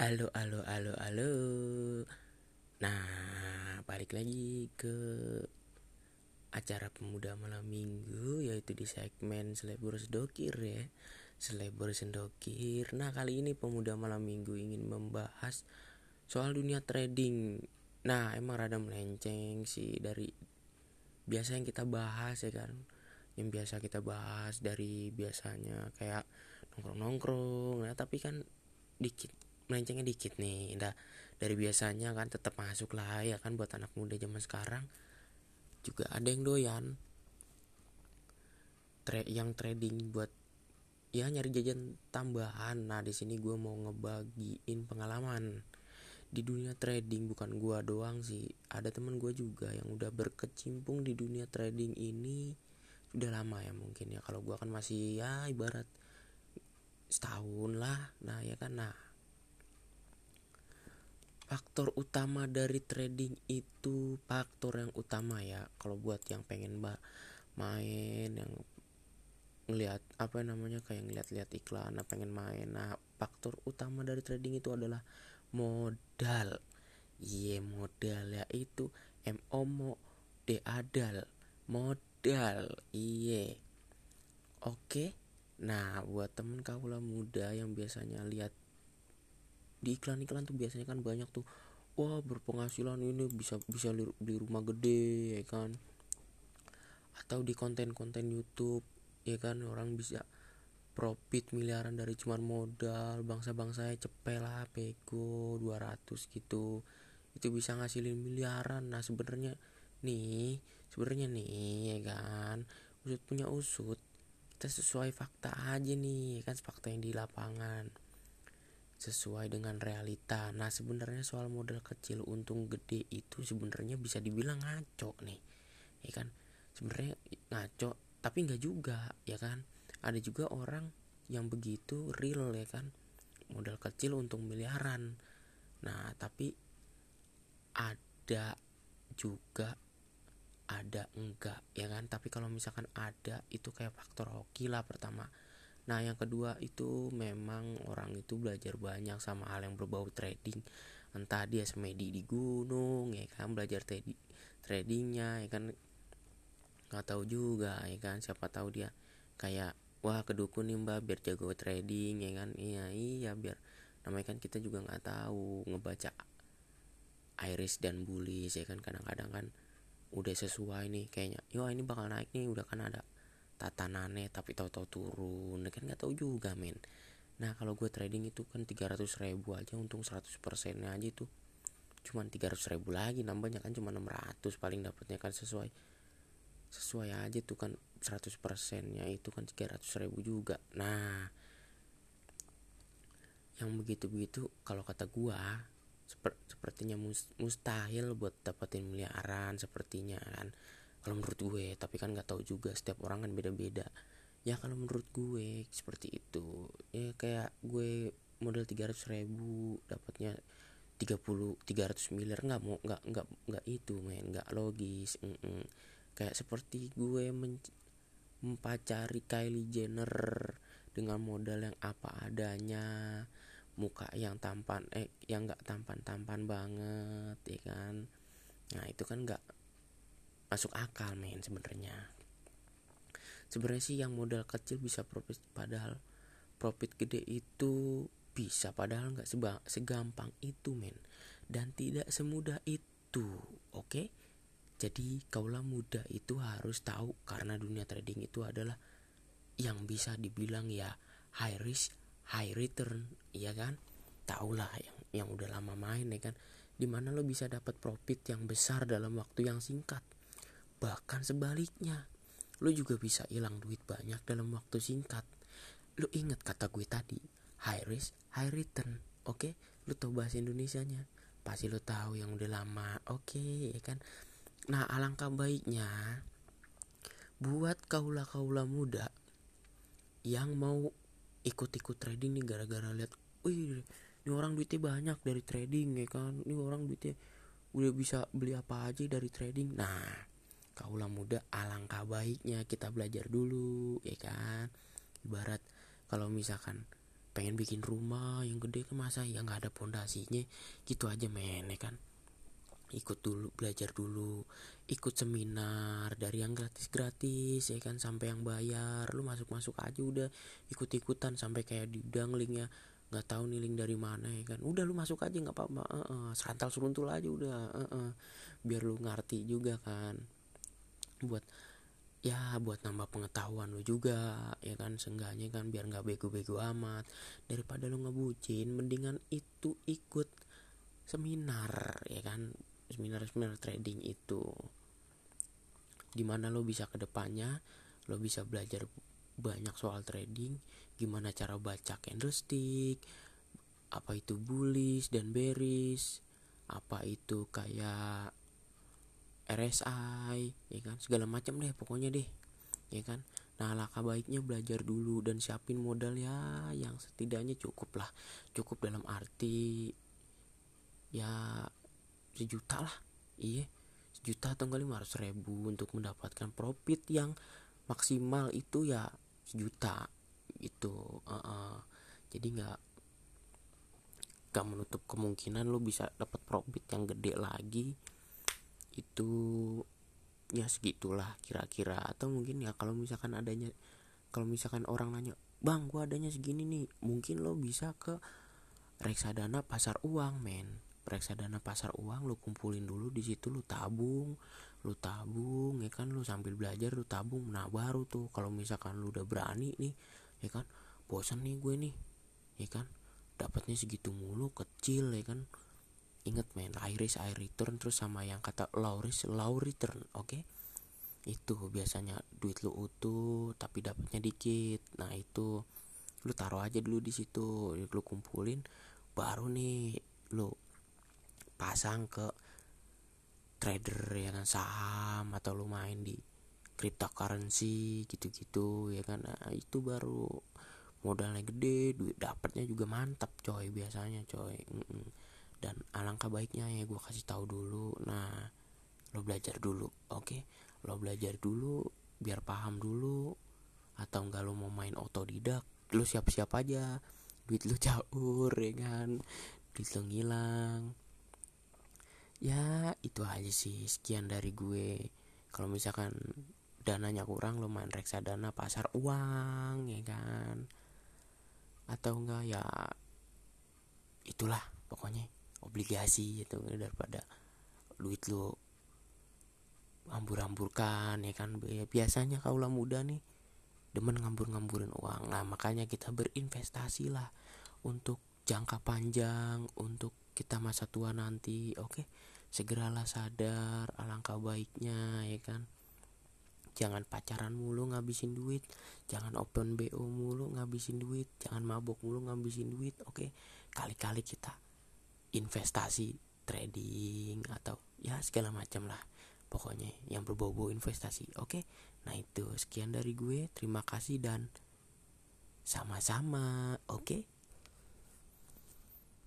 Halo, halo, halo, halo. Nah, balik lagi ke acara pemuda malam minggu yaitu di segmen Selebor Sedokir ya. Selebor Sedokir. Nah, kali ini pemuda malam minggu ingin membahas soal dunia trading. Nah, emang rada melenceng sih dari biasa yang kita bahas ya kan. Yang biasa kita bahas dari biasanya kayak nongkrong-nongkrong ya, tapi kan dikit melencengnya dikit nih Nah, dari biasanya kan tetap masuk lah ya kan buat anak muda zaman sekarang. Juga ada yang doyan. Tra yang trading buat ya nyari jajan tambahan. Nah di sini gue mau ngebagiin pengalaman. Di dunia trading bukan gue doang sih. Ada teman gue juga yang udah berkecimpung di dunia trading ini. Sudah lama ya mungkin ya. Kalau gue kan masih ya ibarat setahun lah. Nah ya kan? Nah faktor utama dari trading itu faktor yang utama ya. Kalau buat yang pengen mbak main yang ngelihat apa namanya kayak ngeliat-lihat iklan nah pengen main. Nah faktor utama dari trading itu adalah modal. Iya modal ya. Itu M omo D adal. Modal. Iye oke. Nah buat temen kaula muda yang biasanya lihat di iklan-iklan tuh biasanya kan banyak tuh wah berpenghasilan ini bisa bisa beli rumah gede ya kan. Atau di konten-konten YouTube ya kan orang bisa profit miliaran dari cuman modal bangsa-bangsa saya cepet lah pego 200 gitu. Itu bisa ngasilin miliaran. Nah sebenarnya nih sebenarnya nih ya kan usut punya usut kita sesuai fakta aja nih kan fakta yang di lapangan sesuai dengan realita. Nah, sebenarnya soal modal kecil untung gede itu sebenarnya bisa dibilang ngaco nih. Ya kan? Sebenarnya ngaco, tapi nggak juga, ya kan? Ada juga orang yang begitu real ya kan. Modal kecil untung miliaran. Nah, tapi ada juga ada enggak ya kan tapi kalau misalkan ada itu kayak faktor hoki lah pertama Nah, yang kedua itu memang orang itu belajar banyak sama hal yang berbau trading. Entah dia semedi di gunung, ya kan belajar trading tradingnya, ya kan. Nggak tahu juga, ya kan siapa tahu dia kayak wah ke dukun nih mbak biar jago trading, ya kan. Iya iya biar namanya kan kita juga nggak tahu ngebaca iris dan bullish ya kan. Kadang-kadang kan udah sesuai nih kayaknya. Yo ini bakal naik nih udah kan ada tatanannya tapi tahu-tahu turun. Kan nggak tahu juga men. Nah kalau gue trading itu kan 300 ribu aja untung 100 persennya aja itu. Cuman 300 ribu lagi nambahnya kan cuma 600 paling dapatnya kan sesuai. Sesuai aja tuh kan 100 persennya itu kan 300 ribu juga. Nah yang begitu-begitu kalau kata gua seper, sepertinya mustahil buat dapetin miliaran sepertinya kan kalau menurut gue tapi kan nggak tahu juga setiap orang kan beda-beda. Ya kalau menurut gue seperti itu. Ya kayak gue modal 300 ribu dapatnya 30 300 miliar nggak mau nggak nggak nggak itu men. Nggak logis mm -mm. kayak seperti gue mempacari Kylie Jenner dengan modal yang apa adanya muka yang tampan eh yang nggak tampan tampan banget ya kan? Nah itu kan nggak masuk akal men sebenarnya. Sebenarnya sih yang modal kecil bisa profit padahal profit gede itu bisa padahal nggak segampang itu men. Dan tidak semudah itu oke? Okay? jadi kaulah muda itu harus tahu karena dunia trading itu adalah yang bisa dibilang ya high risk high return iya kan? Tahulah yang yang udah lama main ya kan? Di mana lo bisa dapat profit yang besar dalam waktu yang singkat Bahkan sebaliknya, lo juga bisa hilang duit banyak dalam waktu singkat. Lo inget kata gue tadi, high risk, high return. Oke, okay? lo tau bahasa Indonesianya. Pasti lo tahu yang udah lama. Oke, okay, ya kan? Nah, alangkah baiknya buat kaula-kaula muda yang mau ikut-ikut trading nih gara-gara lihat, wih, ini orang duitnya banyak dari trading ya kan? Ini orang duitnya udah bisa beli apa aja dari trading. Nah, kaulah muda alangkah baiknya kita belajar dulu ya kan ibarat kalau misalkan pengen bikin rumah yang gede kan masa ya nggak ada pondasinya gitu aja men ya kan ikut dulu belajar dulu ikut seminar dari yang gratis gratis ya kan sampai yang bayar lu masuk masuk aja udah ikut ikutan sampai kayak di udang linknya nggak tahu nih link dari mana ya kan udah lu masuk aja nggak apa-apa uh -uh. serantal seruntul aja udah uh -uh. biar lu ngerti juga kan buat ya buat nambah pengetahuan lu juga ya kan seenggaknya kan biar nggak bego-bego amat. Daripada lu ngebucin mendingan itu ikut seminar ya kan seminar-seminar trading itu. Di mana lo bisa ke depannya lo bisa belajar banyak soal trading gimana cara baca candlestick apa itu bullish dan bearish apa itu kayak RSI ya kan? Segala macam deh pokoknya deh ya kan? Nah langkah baiknya belajar dulu dan siapin modal ya yang setidaknya cukup lah. Cukup dalam arti ya sejuta lah. Iya sejuta atau enggak lima ratus ribu untuk mendapatkan profit yang maksimal itu ya sejuta gitu. Uh -uh. jadi nggak nggak menutup kemungkinan lo bisa dapat profit yang gede lagi itu ya segitulah kira-kira. Atau mungkin ya kalau misalkan adanya kalau misalkan orang nanya bang gua adanya segini nih mungkin lo bisa ke reksadana pasar uang men. Reksadana pasar uang lu kumpulin dulu di situ lu tabung lu tabung ya kan? Lu sambil belajar lu tabung. Nah baru tuh kalau misalkan lu udah berani nih ya kan? Bosan nih gue nih ya kan? Dapatnya segitu mulu kecil ya kan inget main high risk high return terus sama yang kata low risk low return oke okay? itu biasanya duit lu utuh tapi dapatnya dikit nah itu lu taruh aja dulu di situ lu kumpulin baru nih lu pasang ke trader ya kan saham atau lu main di cryptocurrency gitu-gitu ya kan nah, itu baru modalnya gede duit dapatnya juga mantap coy biasanya coy Mm-mm. Dan alangkah baiknya ya gue kasih tahu dulu. Nah lo belajar dulu oke? Okay? lo belajar dulu biar paham dulu. Atau enggak lo mau main otodidak lo siap-siap aja. Duit lo caur ya kan? Duit lo ngilang. Ya itu aja sih sekian dari gue. Kalau misalkan dananya kurang lo main reksadana pasar uang ya kan? Atau enggak ya itulah pokoknya obligasi itu daripada duit lo ambur-amburkan ya kan biasanya kaulah muda nih demen ngambur-ngamburin uang nah makanya kita berinvestasi lah untuk jangka panjang untuk kita masa tua nanti oke okay? segeralah sadar alangkah baiknya ya kan jangan pacaran mulu ngabisin duit jangan open bo mulu ngabisin duit jangan mabok mulu ngabisin duit oke okay? kali-kali kita investasi trading atau ya segala macam lah. Pokoknya yang berbau-bau investasi. Oke nah itu. Sekian dari gue. Terima kasih dan sama-sama. Oke? okay?